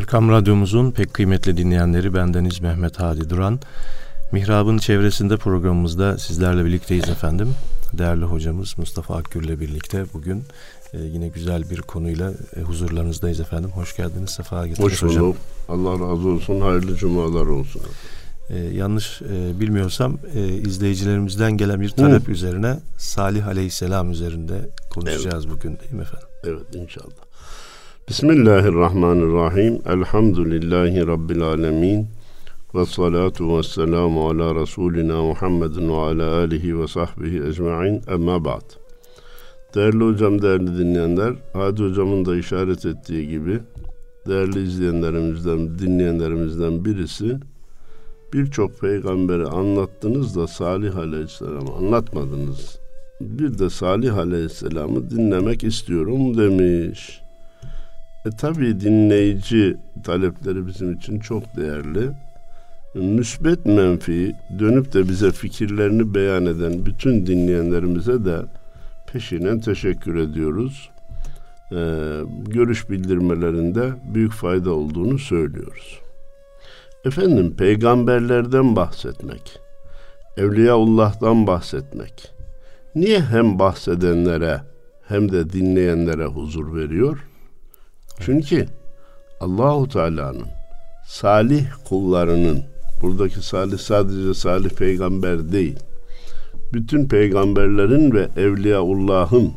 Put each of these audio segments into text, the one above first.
Erkam Radyomuzun pek kıymetli dinleyenleri bendeniz Mehmet Hadi Duran. Mihrab'ın çevresinde programımızda sizlerle birlikteyiz efendim. Değerli hocamız Mustafa Akgül ile birlikte bugün e, yine güzel bir konuyla e, huzurlarınızdayız efendim. Hoş geldiniz, sefa getirdiniz Hoş bulduk. hocam. Allah razı olsun. Hayırlı cumalar olsun. E, yanlış e, bilmiyorsam e, izleyicilerimizden gelen bir talep üzerine Salih Aleyhisselam üzerinde konuşacağız bugün değil mi efendim? Evet inşallah. Bismillahirrahmanirrahim. Elhamdülillahi Rabbil alemin. Ve salatu ve selamu ala Resulina Muhammedin ve ala alihi ve sahbihi ecma'in. Emma ba'd. Değerli hocam, değerli dinleyenler, Hadi hocamın da işaret ettiği gibi değerli izleyenlerimizden, dinleyenlerimizden birisi birçok peygamberi anlattınız da Salih Aleyhisselam'ı anlatmadınız. Bir de Salih Aleyhisselam'ı dinlemek istiyorum demiş. E tabi dinleyici talepleri bizim için çok değerli. Müsbet menfi dönüp de bize fikirlerini beyan eden bütün dinleyenlerimize de peşinen teşekkür ediyoruz. Ee, görüş bildirmelerinde büyük fayda olduğunu söylüyoruz. Efendim peygamberlerden bahsetmek, Evliyaullah'tan bahsetmek. Niye hem bahsedenlere hem de dinleyenlere huzur veriyor? Çünkü Allahu Teala'nın salih kullarının buradaki salih sadece salih peygamber değil. Bütün peygamberlerin ve Evliyaullah'ın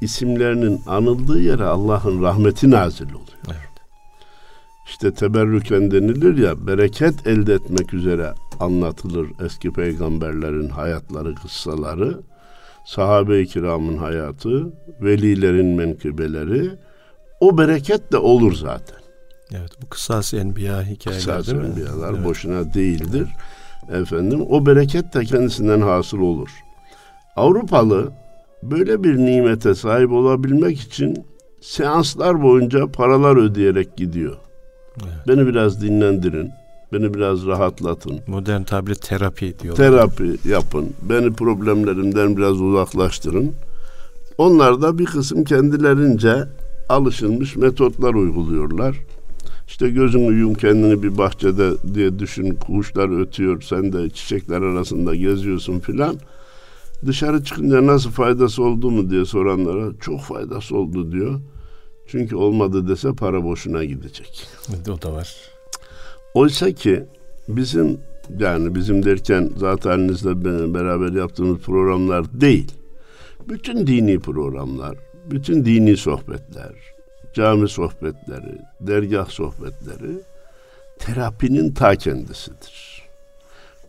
isimlerinin anıldığı yere Allah'ın rahmeti nazil oluyor. Evet. İşte teberrüken denilir ya bereket elde etmek üzere anlatılır eski peygamberlerin hayatları, kıssaları, sahabe-i kiramın hayatı, velilerin menkıbeleri o bereket de olur zaten. Evet bu kısas enbiya hikayeler Kısas değil mi? enbiyalar Evet. boşuna değildir. Efendim o bereket de kendisinden hasıl olur. Avrupalı böyle bir nimete sahip olabilmek için seanslar boyunca paralar ödeyerek gidiyor. Evet. Beni biraz dinlendirin, beni biraz rahatlatın. Modern tabir terapi diyor. Terapi yapın, beni problemlerimden biraz uzaklaştırın. Onlar da bir kısım kendilerince alışılmış metotlar uyguluyorlar. İşte gözünü yum kendini bir bahçede diye düşün kuşlar ötüyor sen de çiçekler arasında geziyorsun filan. Dışarı çıkınca nasıl faydası oldu mu diye soranlara çok faydası oldu diyor. Çünkü olmadı dese para boşuna gidecek. o da var. Oysa ki bizim yani bizim derken zaten be- beraber yaptığımız programlar değil. Bütün dini programlar, bütün dini sohbetler, cami sohbetleri, dergah sohbetleri terapinin ta kendisidir.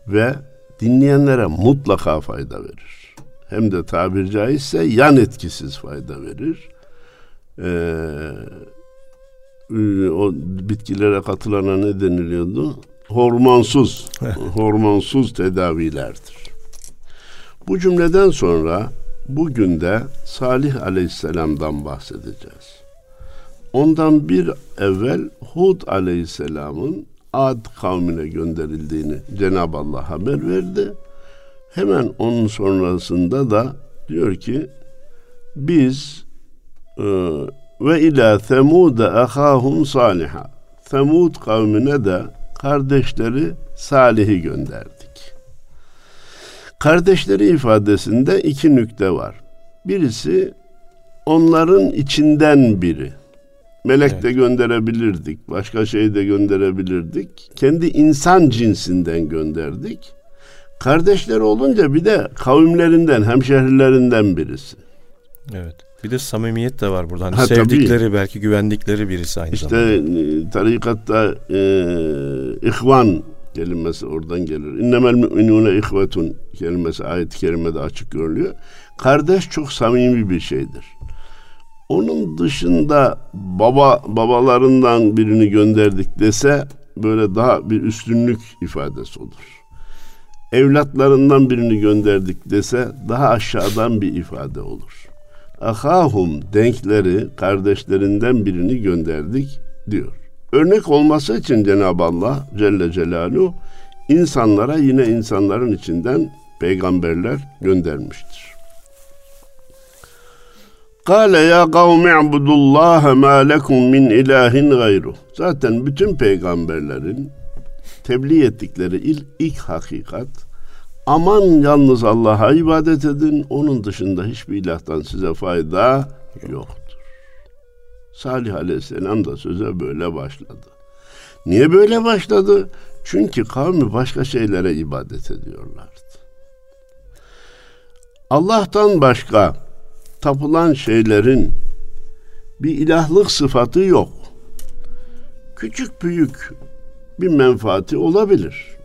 Ve dinleyenlere mutlaka fayda verir. Hem de tabir caizse yan etkisiz fayda verir. Ee, o bitkilere katılana ne deniliyordu? Hormonsuz, hormonsuz tedavilerdir. Bu cümleden sonra bugün de Salih Aleyhisselam'dan bahsedeceğiz. Ondan bir evvel Hud Aleyhisselam'ın Ad kavmine gönderildiğini Cenab-ı Allah haber verdi. Hemen onun sonrasında da diyor ki biz e, ve ila Semud'a ahahum saliha. Semud kavmine de kardeşleri Salih'i gönderdik. Kardeşleri ifadesinde iki nükte var. Birisi onların içinden biri. Melek de gönderebilirdik, başka şey de gönderebilirdik. Kendi insan cinsinden gönderdik. Kardeşleri olunca bir de kavimlerinden, hemşehrilerinden birisi. Evet. Bir de samimiyet de var burada. Hani Ha, tabii. sevdikleri belki güvendikleri birisi aynı İşte zamanda. e, tarikatta e, ihvan kelimesi oradan gelir. İnnemel müminune ihvetun kelimesi ayet-i kerimede açık görülüyor. Kardeş çok samimi bir şeydir. Onun dışında baba babalarından birini gönderdik dese böyle daha bir üstünlük ifadesi olur. Evlatlarından birini gönderdik dese daha aşağıdan bir ifade olur. Ahahum denkleri kardeşlerinden birini gönderdik diyor. Örnek olması için Cenab-ı Allah Celle Celaluhu insanlara yine insanların içinden peygamberler göndermiştir. Kale ya kavmi ibudullaha ma lekum min ilahin gayru. Zaten bütün peygamberlerin tebliğ ettikleri ilk, ilk hakikat aman yalnız Allah'a ibadet edin onun dışında hiçbir ilahtan size fayda yoktur. Salih Aleyhisselam da söze böyle başladı. Niye böyle başladı? Çünkü kavmi başka şeylere ibadet ediyorlardı. Allah'tan başka tapılan şeylerin bir ilahlık sıfatı yok. Küçük büyük bir menfaati olabilir.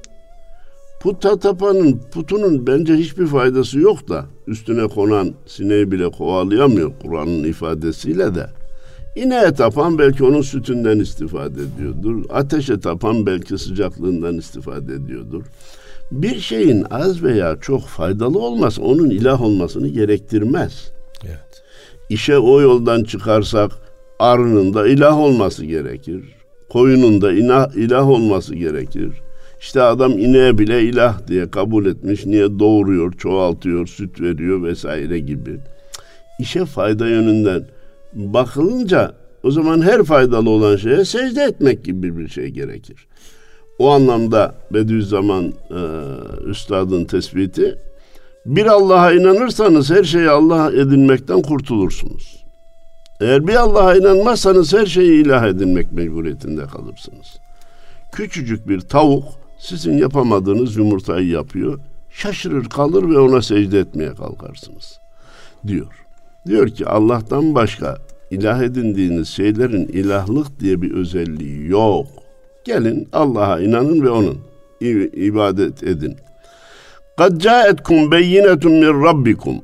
Puta tapanın, putunun bence hiçbir faydası yok da üstüne konan sineği bile kovalayamıyor Kur'an'ın ifadesiyle de. İneğe tapan belki onun sütünden istifade ediyordur. Ateşe tapan belki sıcaklığından istifade ediyordur. Bir şeyin az veya çok faydalı olması onun ilah olmasını gerektirmez. Evet. İşe o yoldan çıkarsak arının da ilah olması gerekir. Koyunun da ilah, ilah olması gerekir. İşte adam ineğe bile ilah diye kabul etmiş. Niye doğuruyor, çoğaltıyor, süt veriyor vesaire gibi. İşe fayda yönünden bakılınca o zaman her faydalı olan şeye secde etmek gibi bir şey gerekir. O anlamda Bediüzzaman e, Üstad'ın tespiti bir Allah'a inanırsanız her şeyi Allah edinmekten kurtulursunuz. Eğer bir Allah'a inanmazsanız her şeyi ilah edinmek mecburiyetinde kalırsınız. Küçücük bir tavuk sizin yapamadığınız yumurtayı yapıyor. Şaşırır kalır ve ona secde etmeye kalkarsınız. Diyor. Diyor ki Allah'tan başka ilah edindiğiniz şeylerin ilahlık diye bir özelliği yok. Gelin Allah'a inanın ve onun ibadet edin. Kad caetkum beyinetun min rabbikum.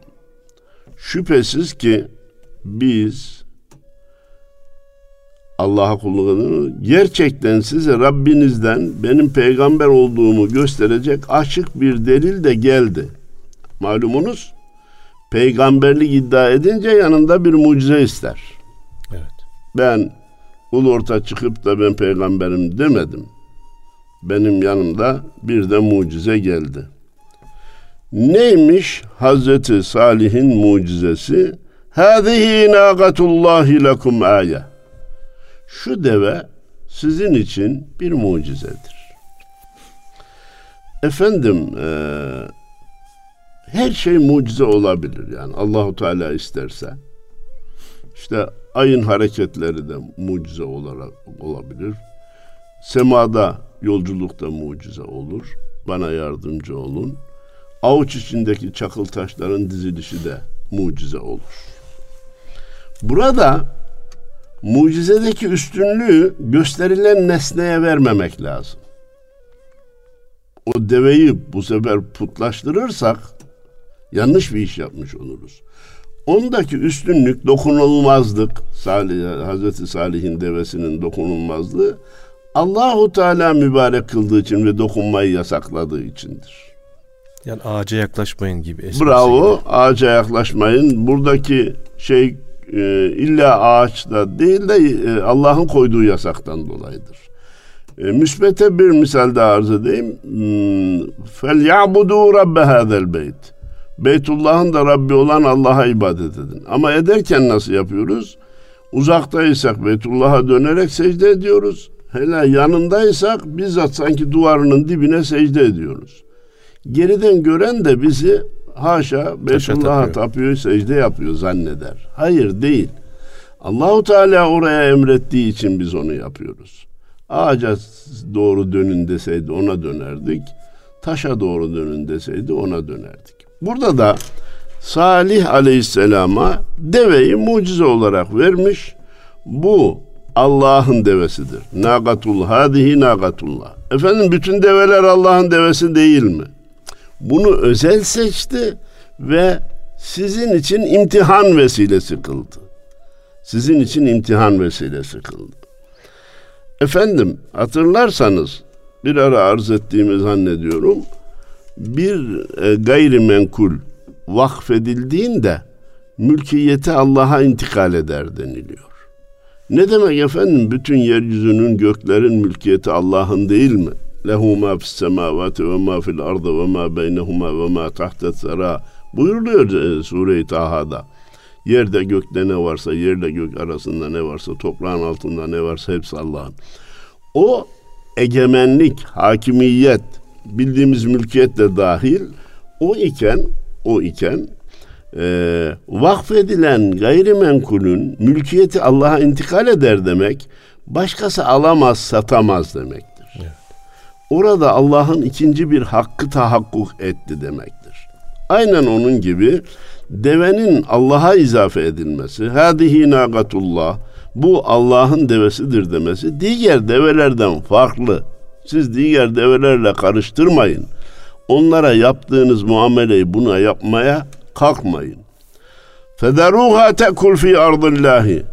Şüphesiz ki biz Allah'a kulluk edin. Gerçekten size Rabbinizden benim peygamber olduğumu gösterecek açık bir delil de geldi. Malumunuz peygamberlik iddia edince yanında bir mucize ister. Evet. Ben ulu orta çıkıp da ben peygamberim demedim. Benim yanımda bir de mucize geldi. Neymiş Hazreti Salih'in mucizesi? Hâzihi nâgatullâhi lekum âye. Şu deve sizin için bir mucizedir. Efendim, e, her şey mucize olabilir yani Allahu Teala isterse. İşte ayın hareketleri de mucize olarak olabilir. Semada yolculukta mucize olur. Bana yardımcı olun. Avuç içindeki çakıl taşların dizilişi de mucize olur. Burada mucizedeki üstünlüğü gösterilen nesneye vermemek lazım. O deveyi bu sefer putlaştırırsak yanlış bir iş yapmış oluruz. Ondaki üstünlük dokunulmazlık, Salih, Hazreti Salih'in devesinin dokunulmazlığı Allahu Teala mübarek kıldığı için ve dokunmayı yasakladığı içindir. Yani ağaca yaklaşmayın gibi. Bravo, gibi. ağaca yaklaşmayın. Buradaki şey e, illa ağaçta değil de e, Allah'ın koyduğu yasaktan dolayıdır. E, müsbete bir misal daha arz edeyim. Hmm, Fel ya'budu rabbe hadel beyt. Beytullah'ın da Rabbi olan Allah'a ibadet edin. Ama ederken nasıl yapıyoruz? Uzaktaysak Beytullah'a dönerek secde ediyoruz. Hele yanındaysak bizzat sanki duvarının dibine secde ediyoruz. Geriden gören de bizi haşa Beytullah'a tapıyor, secde yapıyor zanneder. Hayır değil. Allahu Teala oraya emrettiği için biz onu yapıyoruz. Ağaca doğru dönün deseydi ona dönerdik. Taşa doğru dönün deseydi ona dönerdik. Burada da Salih Aleyhisselam'a deveyi mucize olarak vermiş. Bu Allah'ın devesidir. Nagatul hadihi nagatullah. Efendim bütün develer Allah'ın devesi değil mi? Bunu özel seçti ve sizin için imtihan vesilesi kıldı. Sizin için imtihan vesilesi kıldı. Efendim hatırlarsanız bir ara arz ettiğimi zannediyorum bir e, gayrimenkul vakfedildiğinde mülkiyeti Allah'a intikal eder deniliyor. Ne demek efendim? Bütün yeryüzünün göklerin mülkiyeti Allah'ın değil mi? Lehu ma fis semavati ve ma fil ardı ve ma beynehuma ve ma tahta sera buyuruluyor e, Sure-i Taha'da. Yerde gökte ne varsa, yerle gök arasında ne varsa, toprağın altında ne varsa hepsi Allah'ın. O egemenlik, hakimiyet, bildiğimiz mülkiyet de dahil o iken, o iken e, vakfedilen gayrimenkulün mülkiyeti Allah'a intikal eder demek, başkası alamaz, satamaz demektir. Evet. Orada Allah'ın ikinci bir hakkı tahakkuk etti demektir. Aynen onun gibi devenin Allah'a izafe edilmesi, hadihi nagatullah, bu Allah'ın devesidir demesi diğer develerden farklı. Siz diğer develerle karıştırmayın. Onlara yaptığınız muameleyi buna yapmaya kalkmayın. Federuha tekul fi ardillahi.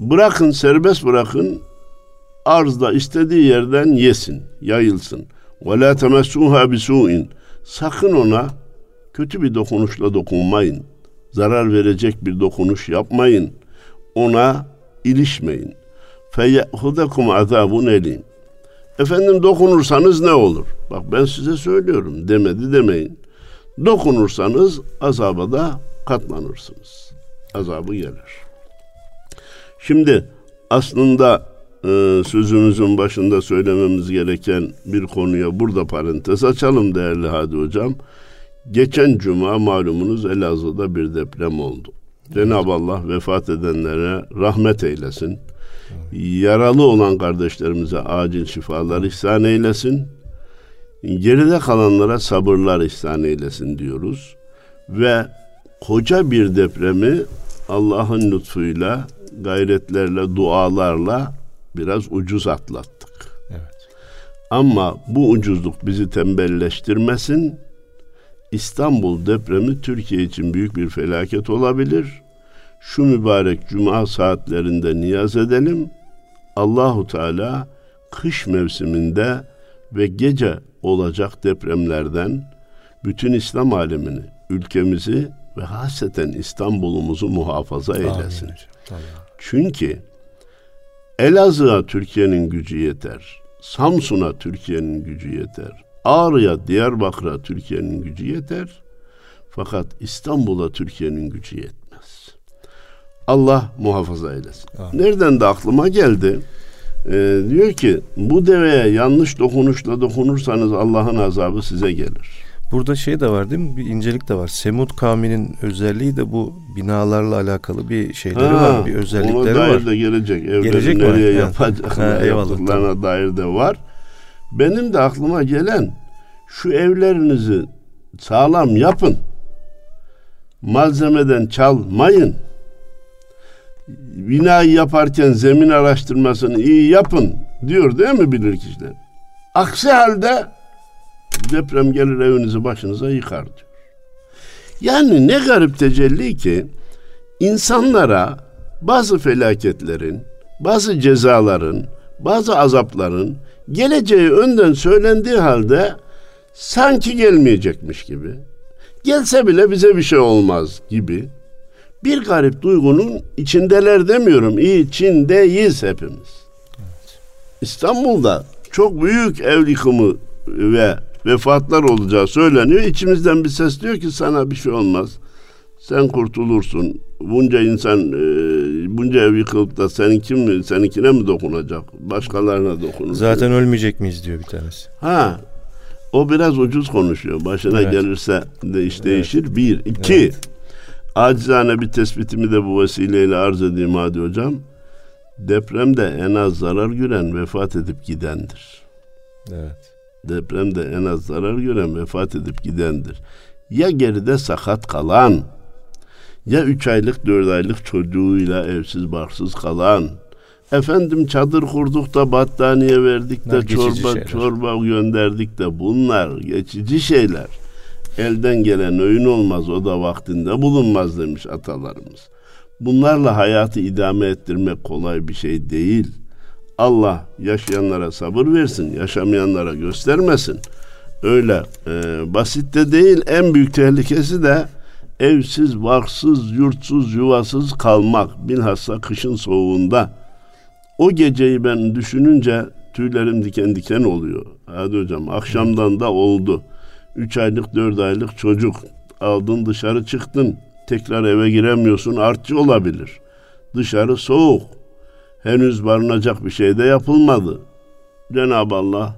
Bırakın, serbest bırakın. Arzda istediği yerden yesin, yayılsın. Ve la temessuha bisu'in. Sakın ona kötü bir dokunuşla dokunmayın. Zarar verecek bir dokunuş yapmayın. Ona ilişmeyin. Feyehudekum azabun elim. Efendim dokunursanız ne olur? Bak ben size söylüyorum demedi demeyin. Dokunursanız azaba da katlanırsınız. Azabı gelir. Şimdi aslında e, sözümüzün başında söylememiz gereken bir konuya burada parantez açalım değerli Hadi Hocam. Geçen cuma malumunuz Elazığ'da bir deprem oldu. Cenab-ı Allah vefat edenlere rahmet eylesin. Yaralı olan kardeşlerimize acil şifalar ihsan eylesin. Geride kalanlara sabırlar ihsan eylesin diyoruz. Ve koca bir depremi Allah'ın lütfuyla, gayretlerle, dualarla biraz ucuz atlattık. Evet. Ama bu ucuzluk bizi tembelleştirmesin. İstanbul depremi Türkiye için büyük bir felaket olabilir. Şu mübarek cuma saatlerinde niyaz edelim. Allahu Teala kış mevsiminde ve gece olacak depremlerden bütün İslam alemini, ülkemizi ve hasreten İstanbul'umuzu muhafaza eylesin. Amin. Çünkü Elazığ'a Türkiye'nin gücü yeter. Samsun'a Türkiye'nin gücü yeter. Ağrı'ya, Diyarbakır'a Türkiye'nin gücü yeter. Fakat İstanbul'a Türkiye'nin gücü yetmez. Allah muhafaza eylesin. Amin. Nereden de aklıma geldi? Ee, diyor ki bu deveye yanlış dokunuşla dokunursanız Allah'ın azabı size gelir. Burada şey de var değil mi? Bir incelik de var. Semud kavminin özelliği de bu binalarla alakalı bir şeyleri ha, var, bir özellikleri ona dair de gelecek. Evleri gelecek nereye mi? yapacaklarına yaptıklarına dair de var. Benim de aklıma gelen şu evlerinizi sağlam yapın. Malzemeden çalmayın. Binayı yaparken zemin araştırmasını iyi yapın diyor değil mi bilir kişiler? Aksi halde deprem gelir evinizi başınıza yıkar diyor. Yani ne garip tecelli ki insanlara bazı felaketlerin, bazı cezaların, bazı azapların geleceği önden söylendiği halde sanki gelmeyecekmiş gibi, gelse bile bize bir şey olmaz gibi bir garip duygunun içindeler demiyorum, içindeyiz hepimiz. Evet. İstanbul'da çok büyük ev yıkımı ve vefatlar olacağı söyleniyor. İçimizden bir ses diyor ki sana bir şey olmaz. Sen kurtulursun. Bunca insan e, bunca ev yıkılıp da senin kim mi, seninkine mi dokunacak? Başkalarına dokunur. Zaten ölmeyecek miyiz diyor bir tanesi. Ha. O biraz ucuz konuşuyor. Başına evet. gelirse de iş değişir. Evet. Bir. iki. Evet. Acizane bir tespitimi de bu vesileyle arz edeyim hadi hocam. Depremde en az zarar gören vefat edip gidendir. Evet. Depremde en az zarar gören vefat edip gidendir. Ya geride sakat kalan, ya üç aylık dört aylık çocuğuyla evsiz barksız kalan, efendim çadır kurduk da battaniye verdik de çorba şeyler. çorba gönderdik de bunlar geçici şeyler. Elden gelen öğün olmaz o da vaktinde bulunmaz demiş atalarımız. Bunlarla hayatı idame ettirmek kolay bir şey değil. Allah yaşayanlara sabır versin, yaşamayanlara göstermesin. Öyle e, basit de değil. En büyük tehlikesi de evsiz, varsız, yurtsuz, yuvasız kalmak. Bilhassa kışın soğuğunda. O geceyi ben düşününce tüylerim diken diken oluyor. Hadi hocam akşamdan da oldu. Üç aylık, dört aylık çocuk aldın dışarı çıktın. Tekrar eve giremiyorsun. Artçı olabilir. Dışarı soğuk. Henüz barınacak bir şey de yapılmadı. Cenab-ı Allah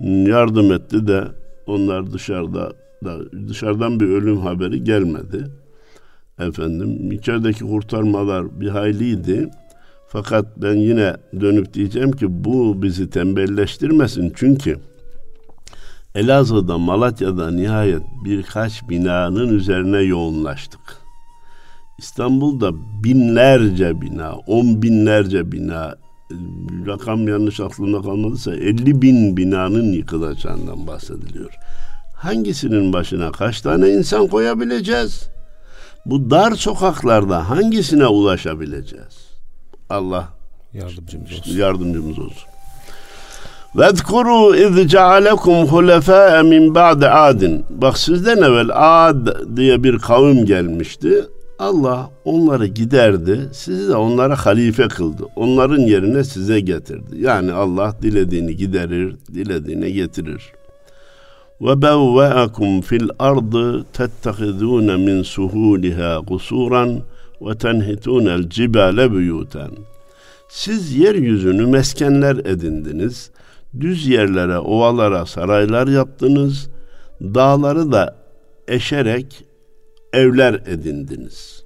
yardım etti de onlar dışarıda da dışarıdan bir ölüm haberi gelmedi. Efendim içerideki kurtarmalar bir hayliydi. Fakat ben yine dönüp diyeceğim ki bu bizi tembelleştirmesin. Çünkü Elazığ'da, Malatya'da nihayet birkaç binanın üzerine yoğunlaştık. İstanbul'da binlerce bina, on binlerce bina, rakam yanlış aklımda kalmadıysa 50 bin binanın yıkılacağından bahsediliyor. Hangisinin başına kaç tane insan koyabileceğiz? Bu dar sokaklarda hangisine ulaşabileceğiz? Allah yardımcımız olsun. Yardımcımız olsun. Vezkuru iz cealekum hulefâe min ba'de adin. Bak sizden evvel Ad diye bir kavim gelmişti. Allah onları giderdi. Sizi de onlara halife kıldı. Onların yerine size getirdi. Yani Allah dilediğini giderir, dilediğini getirir. Ve bevveakum fil ardı tettehidûne min suhûliha kusuran ve tenhitûnel cibale buyuten. Siz yeryüzünü meskenler edindiniz. Düz yerlere, ovalara saraylar yaptınız. Dağları da eşerek evler edindiniz.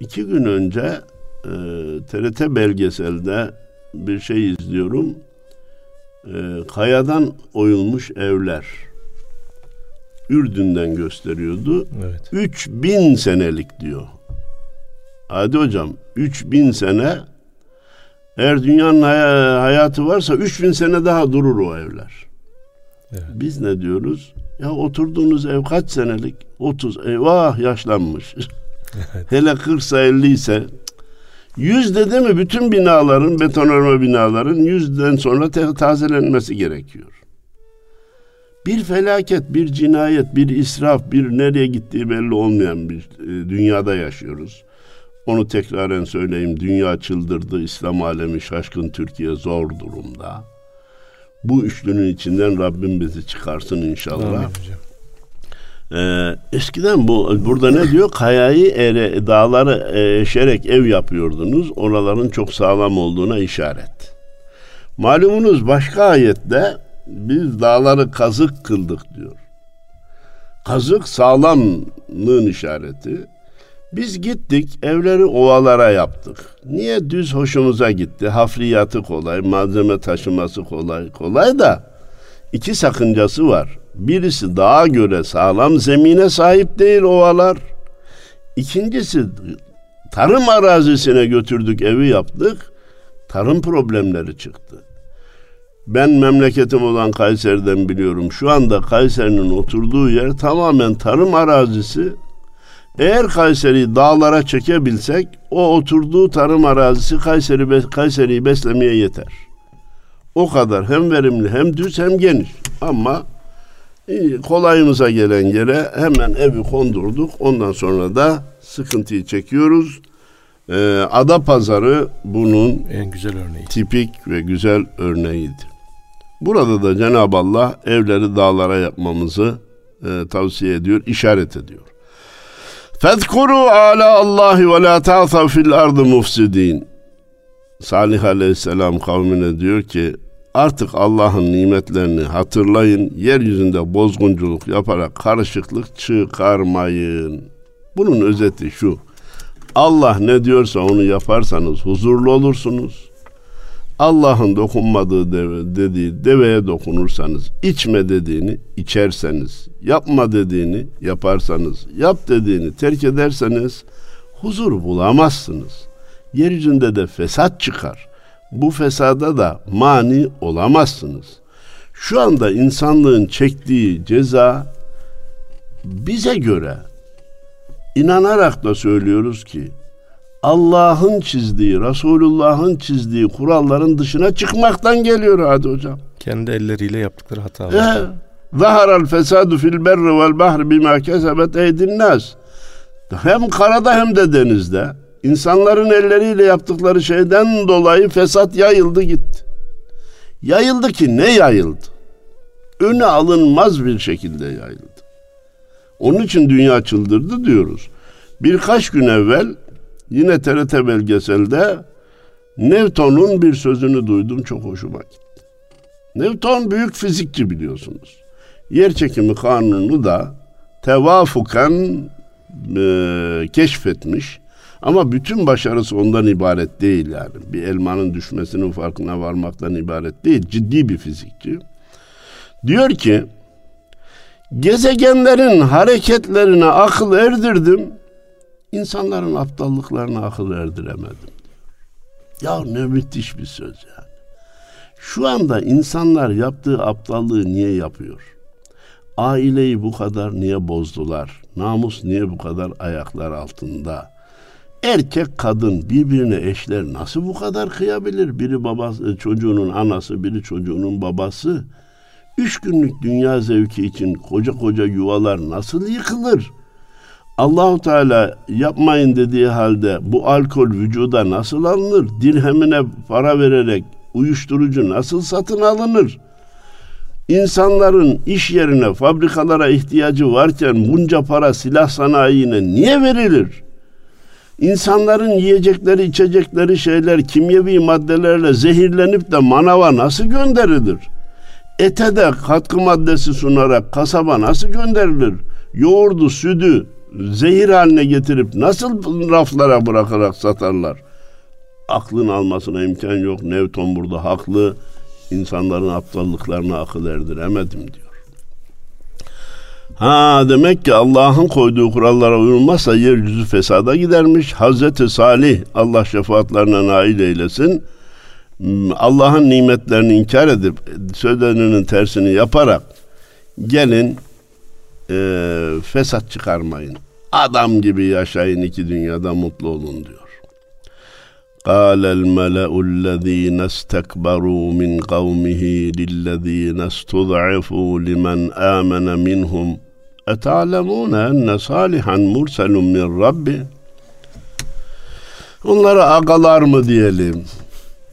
İki gün önce e, TRT belgeselde bir şey izliyorum. E, kayadan oyulmuş evler. Ürdün'den gösteriyordu. Evet. 3000 senelik diyor. Hadi hocam 3000 sene eğer dünyanın hay- hayatı varsa 3000 sene daha durur o evler. Evet. Biz ne diyoruz? Ya oturduğunuz ev kaç senelik? 30. Eyvah yaşlanmış. Evet. Hele 40'sa 50 ise 100 dedi mi bütün binaların, betonarme binaların 100'den sonra te- tazelenmesi gerekiyor. Bir felaket, bir cinayet, bir israf, bir nereye gittiği belli olmayan bir e, dünyada yaşıyoruz. Onu tekraren söyleyeyim. Dünya çıldırdı, İslam alemi şaşkın, Türkiye zor durumda. Bu üçlünün içinden Rabbim bizi çıkarsın inşallah. Amin. Ee, eskiden bu burada ne diyor? Kayayı ere, dağları eşerek ev yapıyordunuz. Oraların çok sağlam olduğuna işaret. Malumunuz başka ayette biz dağları kazık kıldık diyor. Kazık sağlamlığın işareti. Biz gittik evleri ovalara yaptık. Niye düz hoşumuza gitti? Hafriyatı kolay, malzeme taşıması kolay. Kolay da iki sakıncası var. Birisi dağa göre sağlam zemine sahip değil ovalar. İkincisi tarım arazisine götürdük evi yaptık. Tarım problemleri çıktı. Ben memleketim olan Kayseri'den biliyorum. Şu anda Kayseri'nin oturduğu yer tamamen tarım arazisi. Eğer Kayseri'yi dağlara çekebilsek o oturduğu tarım arazisi Kayseri Kayseri'yi beslemeye yeter. O kadar hem verimli hem düz hem geniş. Ama iyi, kolayımıza gelen yere hemen evi kondurduk. Ondan sonra da sıkıntıyı çekiyoruz. Ee, Ada pazarı bunun En güzel örneği. tipik ve güzel örneğiydi. Burada da Cenab-ı Allah evleri dağlara yapmamızı e, tavsiye ediyor, işaret ediyor. Fezkuru ala Allahi ve la ta'thav fil ardı mufsidin. Salih aleyhisselam kavmine diyor ki artık Allah'ın nimetlerini hatırlayın, yeryüzünde bozgunculuk yaparak karışıklık çıkarmayın. Bunun özeti şu. Allah ne diyorsa onu yaparsanız huzurlu olursunuz. Allah'ın dokunmadığı deve, dediği deveye dokunursanız, içme dediğini içerseniz, yapma dediğini yaparsanız, yap dediğini terk ederseniz huzur bulamazsınız. Yeryüzünde de fesat çıkar. Bu fesada da mani olamazsınız. Şu anda insanlığın çektiği ceza bize göre inanarak da söylüyoruz ki Allah'ın çizdiği, Resulullah'ın çizdiği kuralların dışına çıkmaktan geliyor hadi hocam. Kendi elleriyle yaptıkları hatalar. Ee, Zaharal fesadu fil berri vel bahri bima kesebet eydin nas. Hem karada hem de denizde insanların elleriyle yaptıkları şeyden dolayı fesat yayıldı gitti. Yayıldı ki ne yayıldı? Önü alınmaz bir şekilde yayıldı. Onun için dünya çıldırdı diyoruz. Birkaç gün evvel yine TRT belgeselde Newton'un bir sözünü duydum çok hoşuma gitti. Newton büyük fizikçi biliyorsunuz. Yer çekimi kanunu da tevafuken e, keşfetmiş. Ama bütün başarısı ondan ibaret değil yani. Bir elmanın düşmesinin farkına varmaktan ibaret değil. Ciddi bir fizikçi. Diyor ki gezegenlerin hareketlerine akıl erdirdim. İnsanların aptallıklarına akıl erdiremedim. Ya ne müthiş bir söz yani. Şu anda insanlar yaptığı aptallığı niye yapıyor? Aileyi bu kadar niye bozdular? Namus niye bu kadar ayaklar altında? Erkek kadın birbirine eşler nasıl bu kadar kıyabilir? Biri babası, çocuğunun anası, biri çocuğunun babası. Üç günlük dünya zevki için koca koca yuvalar nasıl yıkılır? Allahu Teala yapmayın dediği halde bu alkol vücuda nasıl alınır? Dirhemine para vererek uyuşturucu nasıl satın alınır? İnsanların iş yerine, fabrikalara ihtiyacı varken bunca para silah sanayine niye verilir? İnsanların yiyecekleri, içecekleri şeyler kimyevi maddelerle zehirlenip de manava nasıl gönderilir? Ete de katkı maddesi sunarak kasaba nasıl gönderilir? Yoğurdu, sütü zehir haline getirip nasıl raflara bırakarak satarlar? Aklın almasına imkan yok. Newton burada haklı. İnsanların aptallıklarına akıl erdiremedim diyor. Ha demek ki Allah'ın koyduğu kurallara uyulmazsa yeryüzü fesada gidermiş. Hazreti Salih Allah şefaatlerine nail eylesin. Allah'ın nimetlerini inkar edip sözlerinin tersini yaparak gelin e, fesat çıkarmayın. Adam gibi yaşayın iki dünyada mutlu olun diyor. قال الملأ الذين استكبروا من قومه للذين استضعفوا لمن آمن منهم أتعلمون أن صالحا مرسل من ربه Onlara agalar mı diyelim,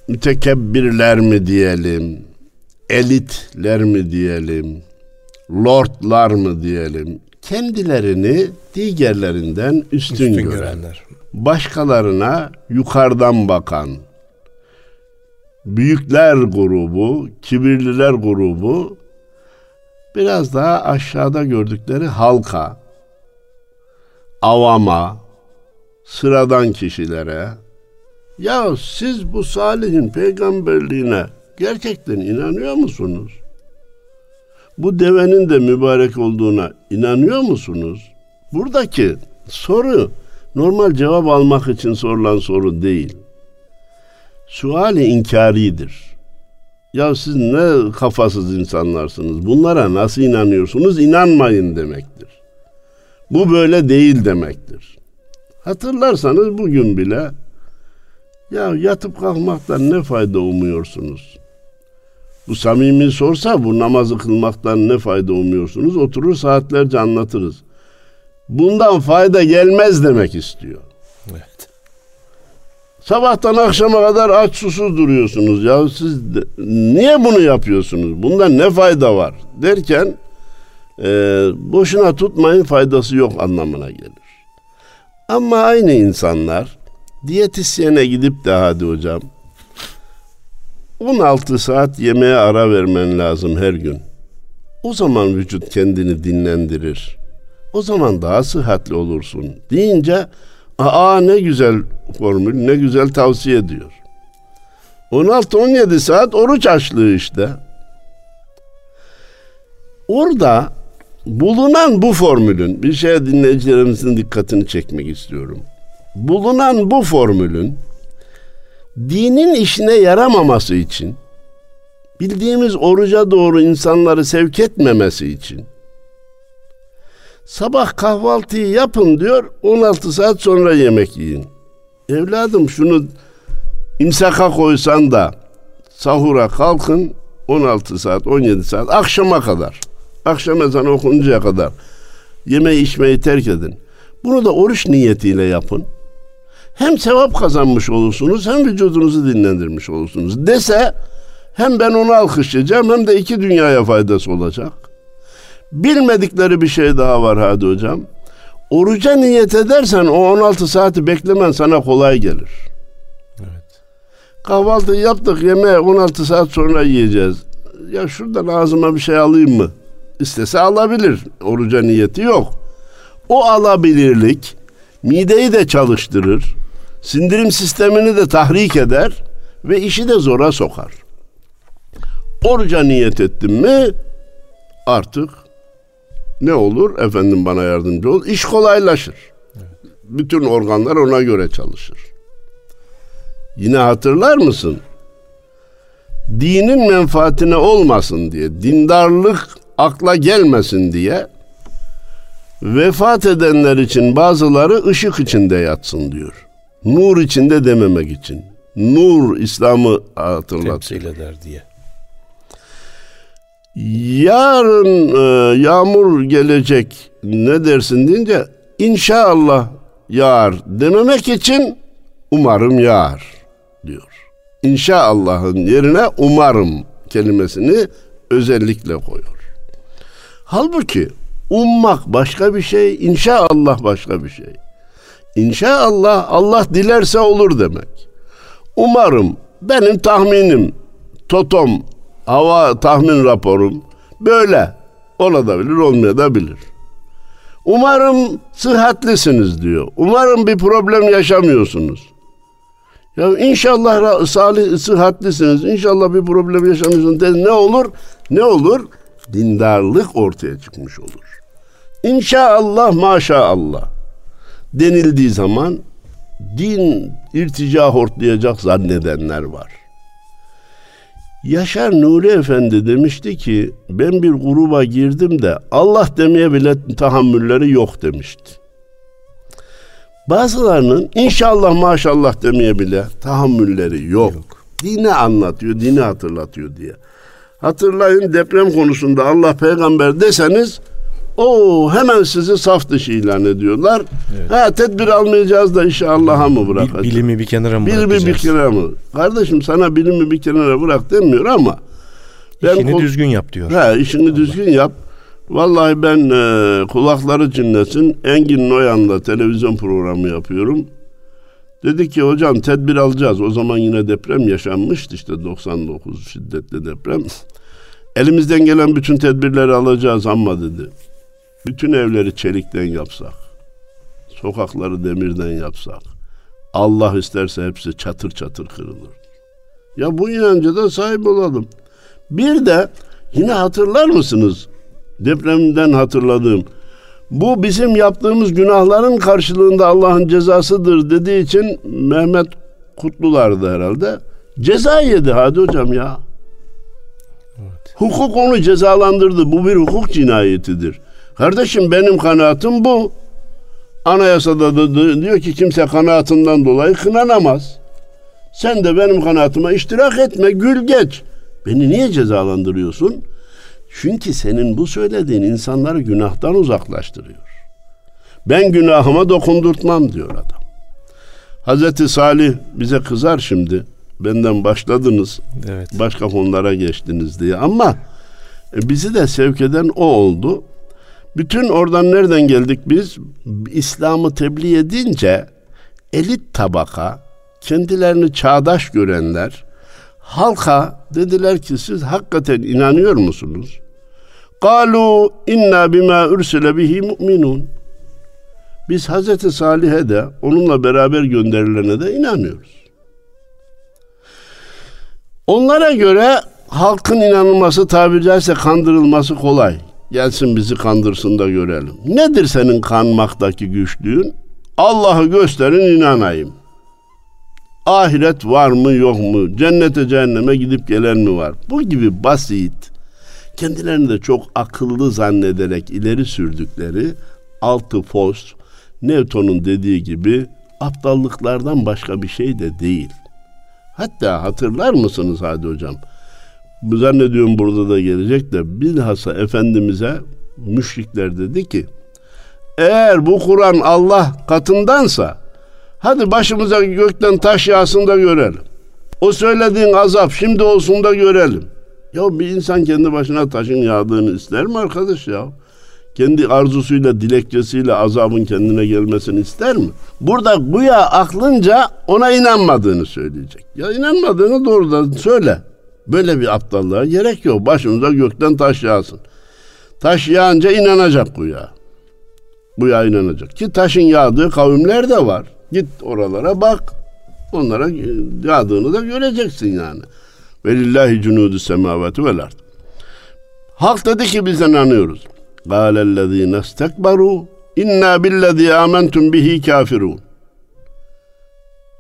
mütekebbirler mi diyelim, elitler mi diyelim, lordlar mı diyelim, kendilerini diğerlerinden üstün, üstün gören, görenler başkalarına yukarıdan bakan büyükler grubu, kibirliler grubu biraz daha aşağıda gördükleri halka, avama, sıradan kişilere ya siz bu Salih'in peygamberliğine gerçekten inanıyor musunuz? Bu devenin de mübarek olduğuna inanıyor musunuz? Buradaki soru normal cevap almak için sorulan soru değil. Suali inkaridir. Ya siz ne kafasız insanlarsınız. Bunlara nasıl inanıyorsunuz? İnanmayın demektir. Bu böyle değil demektir. Hatırlarsanız bugün bile ya yatıp kalkmaktan ne fayda umuyorsunuz? Bu samimi sorsa bu namazı kılmaktan ne fayda umuyorsunuz? Oturur saatlerce anlatırız bundan fayda gelmez demek istiyor. Evet. Sabahtan akşama kadar aç susuz duruyorsunuz. Ya siz niye bunu yapıyorsunuz? Bundan ne fayda var? Derken e, boşuna tutmayın faydası yok anlamına gelir. Ama aynı insanlar diyetisyene gidip de hadi hocam 16 saat yemeğe ara vermen lazım her gün. O zaman vücut kendini dinlendirir. O zaman daha sıhhatli olursun deyince aa ne güzel formül ne güzel tavsiye ediyor. 16-17 saat oruç açlığı işte. Orada bulunan bu formülün bir şeye dinleyicilerimizin dikkatini çekmek istiyorum. Bulunan bu formülün dinin işine yaramaması için bildiğimiz oruca doğru insanları sevk etmemesi için Sabah kahvaltıyı yapın diyor. 16 saat sonra yemek yiyin. Evladım şunu imsaka koysan da sahura kalkın 16 saat 17 saat akşama kadar. Akşam ezanı okununcaya kadar yeme içmeyi terk edin. Bunu da oruç niyetiyle yapın. Hem sevap kazanmış olursunuz hem vücudunuzu dinlendirmiş olursunuz. Dese hem ben onu alkışlayacağım hem de iki dünyaya faydası olacak. Bilmedikleri bir şey daha var hadi hocam. Oruca niyet edersen o 16 saati beklemen sana kolay gelir. Evet. Kahvaltı yaptık yemeği 16 saat sonra yiyeceğiz. Ya şuradan ağzıma bir şey alayım mı? İstese alabilir. Oruca niyeti yok. O alabilirlik mideyi de çalıştırır. Sindirim sistemini de tahrik eder ve işi de zora sokar. Oruca niyet ettim mi artık ne olur? Efendim bana yardımcı ol. İş kolaylaşır. Bütün organlar ona göre çalışır. Yine hatırlar mısın? Dinin menfaatine olmasın diye, dindarlık akla gelmesin diye vefat edenler için bazıları ışık içinde yatsın diyor. Nur içinde dememek için. Nur İslam'ı hatırlatıyor. Temsil eder diye. Yarın e, yağmur gelecek ne dersin deyince inşallah yağar dememek için umarım yağar diyor. İnşallah'ın yerine umarım kelimesini özellikle koyuyor. Halbuki ummak başka bir şey, inşallah başka bir şey. İnşallah Allah dilerse olur demek. Umarım benim tahminim, totom, hava tahmin raporum böyle olabilir olmayabilir. Umarım sıhhatlisiniz diyor. Umarım bir problem yaşamıyorsunuz. Ya inşallah salih sıhhatlisiniz. İnşallah bir problem yaşamıyorsunuz. De, ne olur? Ne olur? Dindarlık ortaya çıkmış olur. İnşallah maşallah denildiği zaman din irtica hortlayacak zannedenler var. Yaşar Nuri Efendi demişti ki ben bir gruba girdim de Allah demeye bile tahammülleri yok demişti. Bazılarının inşallah maşallah demeye bile tahammülleri yok. yok. Dini anlatıyor, dini hatırlatıyor diye. Hatırlayın deprem konusunda Allah peygamber deseniz o hemen sizi saf dışı ilan ediyorlar. Evet. Ha tedbir almayacağız da işi Allah'a mı bırakacağız? Bilimi bir kenara mı bilimi bırakacağız? bir kenara mı? Kardeşim sana bilimi bir kenara bırak demiyor ama ben işini düzgün yap diyor. Ha işini Allah. düzgün yap. Vallahi ben e, kulakları çınlasın Engin Noyan'la televizyon programı yapıyorum. Dedi ki hocam tedbir alacağız. O zaman yine deprem yaşanmıştı işte 99 şiddetli deprem. Elimizden gelen bütün tedbirleri alacağız ama dedi. Bütün evleri çelikten yapsak, sokakları demirden yapsak, Allah isterse hepsi çatır çatır kırılır. Ya bu inanca da sahip olalım. Bir de yine hatırlar mısınız? Depremden hatırladığım. Bu bizim yaptığımız günahların karşılığında Allah'ın cezasıdır dediği için Mehmet Kutlular'dı herhalde. Ceza yedi hadi hocam ya. Evet. Hukuk onu cezalandırdı. Bu bir hukuk cinayetidir. Kardeşim benim kanaatim bu. Anayasada da diyor ki kimse kanaatından dolayı kınanamaz. Sen de benim kanaatime iştirak etme, gül geç. Beni niye cezalandırıyorsun? Çünkü senin bu söylediğin insanları günahtan uzaklaştırıyor. Ben günahıma dokundurtmam diyor adam. Hazreti Salih bize kızar şimdi. Benden başladınız. Evet. Başka konulara geçtiniz diye ama e, bizi de sevk eden o oldu. Bütün oradan nereden geldik biz? İslam'ı tebliğ edince elit tabaka, kendilerini çağdaş görenler halka dediler ki siz hakikaten inanıyor musunuz? Kalu inna bima ursile bihi mu'minun. Biz Hazreti Salih'e de onunla beraber gönderilene de inanıyoruz. Onlara göre halkın inanılması tabiri caizse kandırılması kolay. Gelsin bizi kandırsın da görelim. Nedir senin kanmaktaki güçlüğün? Allah'ı gösterin inanayım. Ahiret var mı yok mu? Cennete cehenneme gidip gelen mi var? Bu gibi basit, kendilerini de çok akıllı zannederek ileri sürdükleri altı post, Newton'un dediği gibi aptallıklardan başka bir şey de değil. Hatta hatırlar mısınız hadi hocam? Zannediyorum burada da gelecek de bilhassa Efendimiz'e müşrikler dedi ki eğer bu Kur'an Allah katındansa hadi başımıza gökten taş yağsın da görelim. O söylediğin azap şimdi olsun da görelim. Ya bir insan kendi başına taşın yağdığını ister mi arkadaş ya? kendi arzusuyla, dilekçesiyle azabın kendine gelmesini ister mi? Burada güya aklınca ona inanmadığını söyleyecek. Ya inanmadığını doğrudan söyle. Böyle bir aptallığa gerek yok. Başımıza gökten taş yağsın. Taş yağınca inanacak güya. Güya inanacak. Ki taşın yağdığı kavimler de var. Git oralara bak. Onlara yağdığını da göreceksin yani. Velillahi cunudu semavati vel ard. Halk dedi ki biz inanıyoruz. Kâlellezîne istekberû inna billezî âmentum bihi kafirun.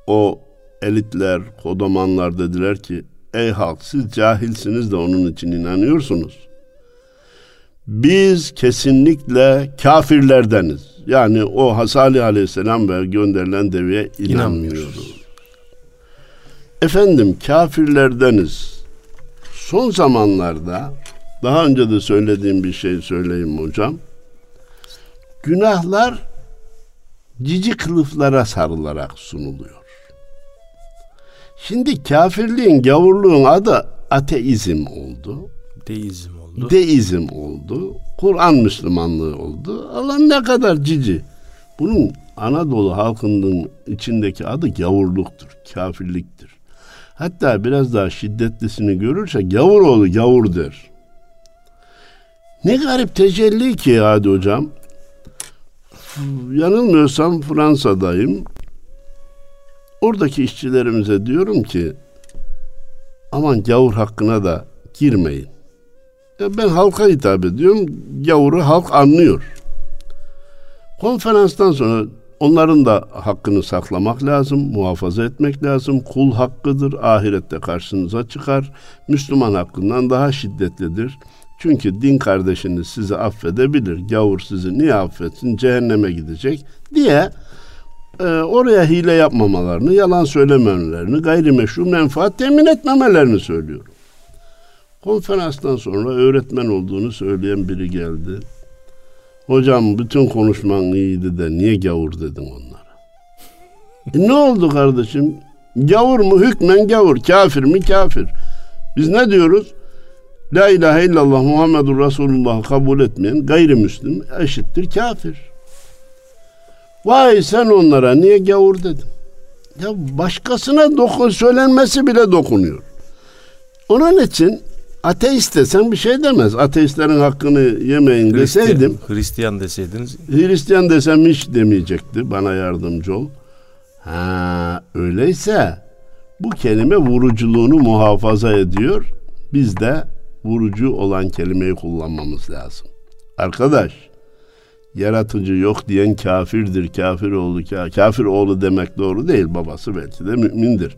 O elitler, kodamanlar dediler ki ey halk siz cahilsiniz de onun için inanıyorsunuz. Biz kesinlikle kafirlerdeniz. Yani o Hasali Aleyhisselam ve gönderilen deveye inanmıyoruz. Efendim kafirlerdeniz. Son zamanlarda daha önce de söylediğim bir şey söyleyeyim hocam. Günahlar cici kılıflara sarılarak sunuluyor. Şimdi kafirliğin, gavurluğun adı ateizm oldu. Deizm oldu. Deizm oldu. Kur'an Müslümanlığı oldu. Allah ne kadar cici. Bunun Anadolu halkının içindeki adı gavurluktur, kafirliktir. Hatta biraz daha şiddetlisini görürse gavur oğlu gavur der. Ne garip tecelli ki hadi hocam. Yanılmıyorsam Fransa'dayım. Oradaki işçilerimize diyorum ki aman gavur hakkına da girmeyin. Ya ben halka hitap ediyorum. Gavuru halk anlıyor. Konferanstan sonra onların da hakkını saklamak lazım, muhafaza etmek lazım. Kul hakkıdır, ahirette karşınıza çıkar. Müslüman hakkından daha şiddetlidir. Çünkü din kardeşiniz sizi affedebilir. Gavur sizi niye affetsin? Cehenneme gidecek diye e, oraya hile yapmamalarını, yalan söylememelerini, gayrimeşru menfaat temin etmemelerini söylüyorum. Konferanstan sonra öğretmen olduğunu söyleyen biri geldi. Hocam bütün konuşman iyiydi de niye gavur dedin onlara? e ne oldu kardeşim? Gavur mu hükmen gavur, kafir mi kafir. Biz ne diyoruz? La ilahe illallah Muhammedur Resulullah kabul etmeyen gayrimüslim eşittir kafir. Vay sen onlara niye gavur dedin? Ya başkasına dokun söylenmesi bile dokunuyor. Onun için ateist desen bir şey demez. Ateistlerin hakkını yemeyin Hristiyan, deseydim. Hristiyan deseydiniz. Hristiyan desem hiç demeyecekti. Bana yardımcı ol. Ha öyleyse bu kelime vuruculuğunu muhafaza ediyor. Biz de vurucu olan kelimeyi kullanmamız lazım. Arkadaş, yaratıcı yok diyen kafirdir. Kafir oğlu kafir oğlu demek doğru değil. Babası belki de mümindir.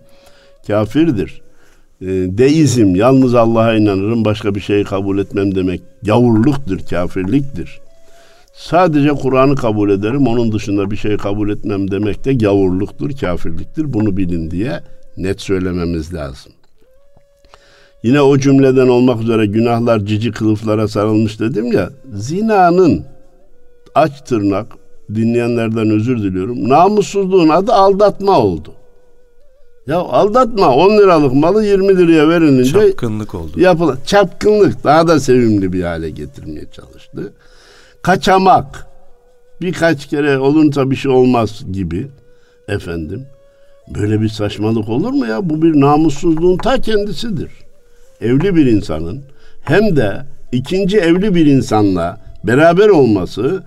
Kafirdir. E, deizm, yalnız Allah'a inanırım, başka bir şeyi kabul etmem demek gavurluktur, kafirliktir. Sadece Kur'an'ı kabul ederim, onun dışında bir şey kabul etmem demek de gavurluktur, kafirliktir. Bunu bilin diye net söylememiz lazım. Yine o cümleden olmak üzere günahlar cici kılıflara sarılmış dedim ya. Zinanın aç tırnak dinleyenlerden özür diliyorum. Namussuzluğun adı aldatma oldu. Ya aldatma 10 liralık malı 20 liraya verilince çapkınlık oldu. Yapılan çapkınlık daha da sevimli bir hale getirmeye çalıştı. Kaçamak birkaç kere olunca bir şey olmaz gibi efendim. Böyle bir saçmalık olur mu ya? Bu bir namussuzluğun ta kendisidir evli bir insanın hem de ikinci evli bir insanla beraber olması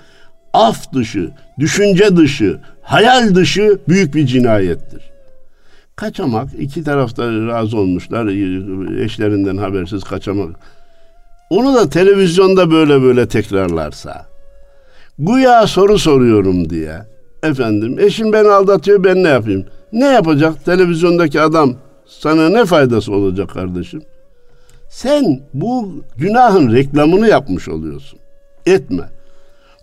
af dışı, düşünce dışı, hayal dışı büyük bir cinayettir. Kaçamak iki tarafta razı olmuşlar eşlerinden habersiz kaçamak. Onu da televizyonda böyle böyle tekrarlarsa güya soru soruyorum diye efendim eşim beni aldatıyor ben ne yapayım? Ne yapacak televizyondaki adam sana ne faydası olacak kardeşim? Sen bu günahın reklamını yapmış oluyorsun. Etme.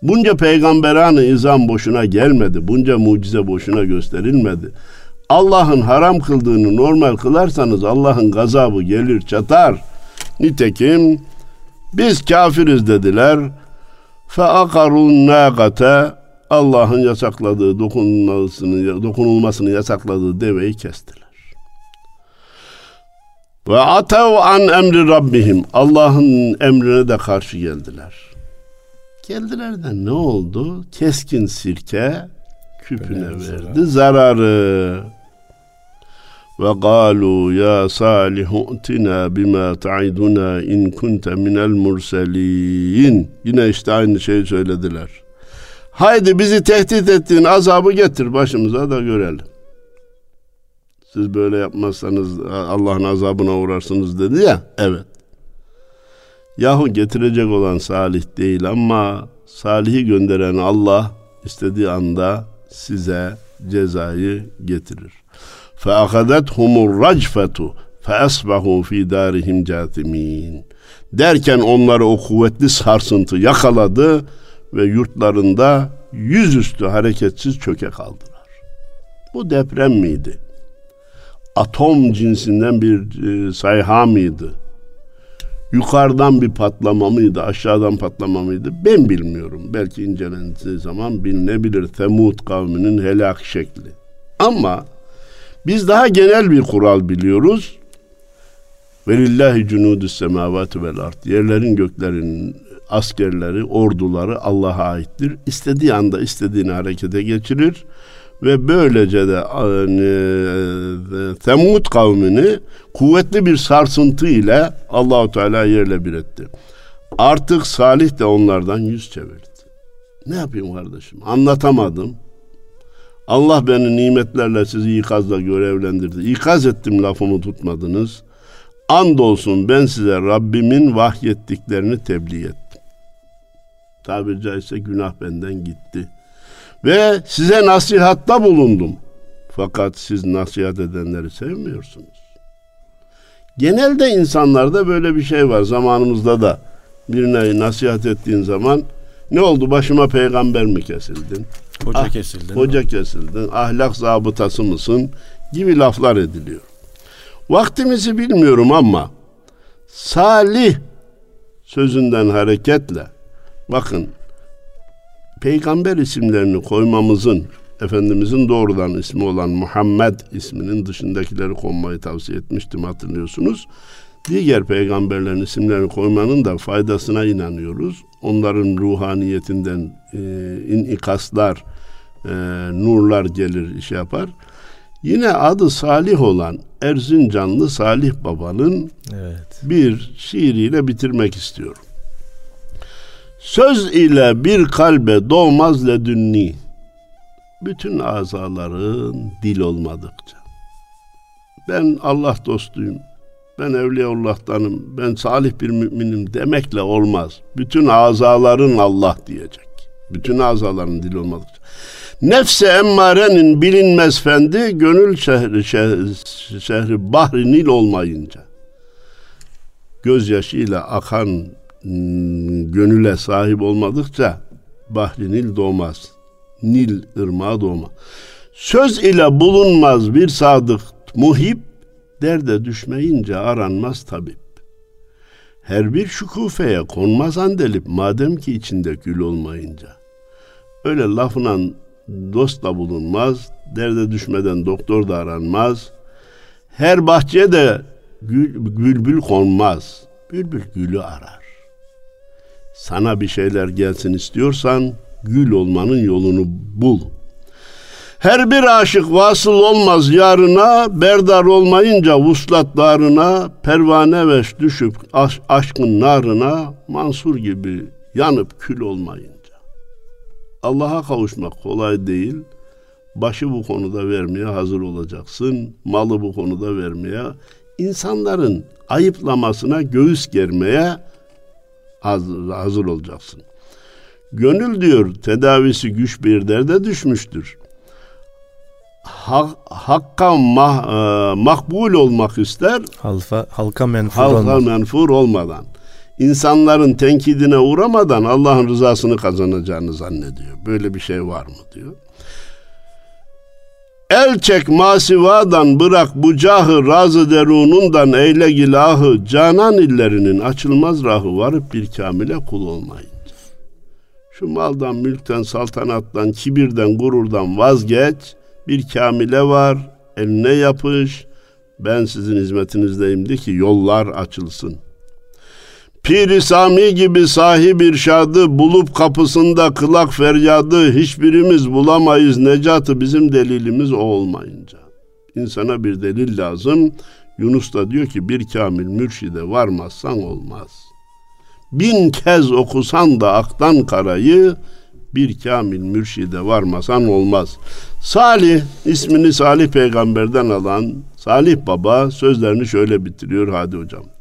Bunca peygamberanı izam boşuna gelmedi. Bunca mucize boşuna gösterilmedi. Allah'ın haram kıldığını normal kılarsanız Allah'ın gazabı gelir çatar. Nitekim biz kafiriz dediler. Fe akarun nâgate Allah'ın yasakladığı dokunulmasını, dokunulmasını yasakladığı deveyi kestiler. Ve atev an emri rabbihim. Allah'ın emrine de karşı geldiler. Geldiler de ne oldu? Keskin sirke küpüne verdi zararı. Ve galu ya Salih u'tina bima ta'iduna in kunte minel murselin. Yine işte aynı şeyi söylediler. Haydi bizi tehdit ettiğin azabı getir başımıza da görelim. Siz böyle yapmazsanız Allah'ın azabına uğrarsınız dedi ya. Evet. Yahu getirecek olan Salih değil ama Salih'i gönderen Allah istediği anda size cezayı getirir. فَاَخَذَتْهُمُ الرَّجْفَةُ فَاَصْبَحُوا ف۪ي دَارِهِمْ جَاثِم۪ينَ Derken onları o kuvvetli sarsıntı yakaladı ve yurtlarında yüzüstü hareketsiz çöke kaldılar. Bu deprem miydi? Atom cinsinden bir e, sayha mıydı? Yukarıdan bir patlama mıydı, aşağıdan patlama mıydı? Ben bilmiyorum. Belki incelendiği zaman bilinebilir Temut kavminin helak şekli. Ama biz daha genel bir kural biliyoruz. Velillahi cunudus semavati vel ard. Yerlerin göklerin askerleri, orduları Allah'a aittir. İstediği anda istediğini harekete geçirir ve böylece de e, Temud kavmini kuvvetli bir sarsıntı ile Allahu Teala yerle bir etti. Artık Salih de onlardan yüz çevirdi. Ne yapayım kardeşim? Anlatamadım. Allah beni nimetlerle sizi ikazla görevlendirdi. İkaz ettim lafımı tutmadınız. Andolsun ben size Rabbimin vahyettiklerini tebliğ ettim. Tabiri caizse günah benden gitti. Ve size nasihatta bulundum. Fakat siz nasihat edenleri sevmiyorsunuz. Genelde insanlarda böyle bir şey var. Zamanımızda da birine nasihat ettiğin zaman ne oldu başıma peygamber mi kesildin? Hoca ah, kesildin. Hoca mi? kesildin. Ahlak zabıtası mısın? Gibi laflar ediliyor. Vaktimizi bilmiyorum ama salih sözünden hareketle bakın peygamber isimlerini koymamızın Efendimizin doğrudan ismi olan Muhammed isminin dışındakileri konmayı tavsiye etmiştim hatırlıyorsunuz. Diğer peygamberlerin isimlerini koymanın da faydasına inanıyoruz. Onların ruhaniyetinden e, inikaslar, e, nurlar gelir, iş yapar. Yine adı Salih olan Erzincanlı Salih Baba'nın evet. bir şiiriyle bitirmek istiyorum. Söz ile bir kalbe doğmaz ledünni. Bütün azaların dil olmadıkça. Ben Allah dostuyum. Ben Evliyaullah'tanım. Ben salih bir müminim demekle olmaz. Bütün azaların Allah diyecek. Bütün azaların dil olmadıkça. Nefse emmarenin bilinmez fendi, gönül şehri, şehri, şehri bahri nil olmayınca. Gözyaşıyla akan gönüle sahip olmadıkça Bahri Nil doğmaz. Nil ırmağı doğmaz. Söz ile bulunmaz bir sadık muhip, derde düşmeyince aranmaz tabip. Her bir şukufeye konmaz andelip madem ki içinde gül olmayınca. Öyle lafına dost da bulunmaz, derde düşmeden doktor da aranmaz. Her bahçeye de gül, bülbül konmaz, bülbül gülü arar. Sana bir şeyler gelsin istiyorsan gül olmanın yolunu bul. Her bir aşık vasıl olmaz yarına, berdar olmayınca vuslatlarına, pervane veş düşüp aş- aşkın narına, Mansur gibi yanıp kül olmayınca. Allah'a kavuşmak kolay değil. Başı bu konuda vermeye hazır olacaksın. Malı bu konuda vermeye, insanların ayıplamasına göğüs germeye hazır, hazır olacaksın. Gönül diyor tedavisi güç bir derde düşmüştür. Ha, hakka mah, e, makbul olmak ister. Halfa, halka menfur halka olmaz. menfur olmadan. insanların tenkidine uğramadan Allah'ın rızasını kazanacağını zannediyor. Böyle bir şey var mı diyor. El çek masivadan bırak bu cahı razı derunundan eyle gilahı canan illerinin açılmaz rahı varıp bir kamile kul olmayınca. Şu maldan, mülkten, saltanattan, kibirden, gururdan vazgeç. Bir kamile var, eline yapış. Ben sizin hizmetinizdeyim de ki yollar açılsın. Pir Sami gibi sahip irşadı bulup kapısında kılak feryadı hiçbirimiz bulamayız necatı bizim delilimiz o olmayınca. İnsana bir delil lazım. Yunus da diyor ki bir kamil mürşide varmazsan olmaz. Bin kez okusan da aktan karayı bir kamil mürşide varmasan olmaz. Salih ismini Salih peygamberden alan Salih baba sözlerini şöyle bitiriyor hadi hocam.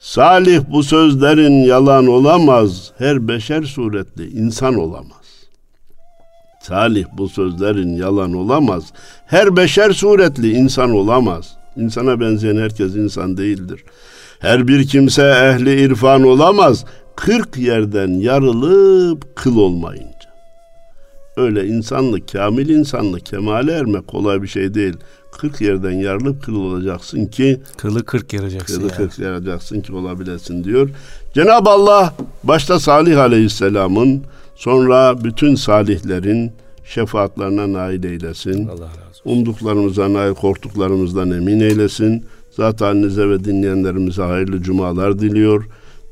Salih bu sözlerin yalan olamaz. Her beşer suretli insan olamaz. Salih bu sözlerin yalan olamaz. Her beşer suretli insan olamaz. İnsana benzeyen herkes insan değildir. Her bir kimse ehli irfan olamaz. Kırk yerden yarılıp kıl olmayınca. Öyle insanlık, kamil insanlık, kemale ermek kolay bir şey değil. 40 yerden yarılıp kıl olacaksın ki kılı 40 yaracaksın kılı 40 yani. yaracaksın ki olabilesin diyor. Cenab-ı Allah başta Salih Aleyhisselam'ın sonra bütün salihlerin şefaatlerine nail eylesin. Allah razı olsun. Umduklarımıza nail, korktuklarımızdan emin eylesin. Zat halinize ve dinleyenlerimize hayırlı cumalar diliyor.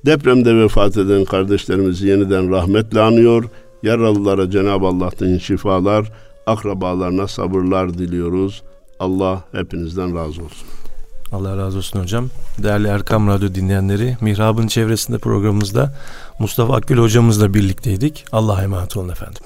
Depremde vefat eden kardeşlerimizi yeniden rahmetle anıyor. Yaralılara Cenab-ı Allah'tan şifalar, akrabalarına sabırlar diliyoruz. Allah hepinizden razı olsun. Allah razı olsun hocam. Değerli Erkam Radyo dinleyenleri, Mihrab'ın çevresinde programımızda Mustafa Akgül hocamızla birlikteydik. Allah'a emanet olun efendim.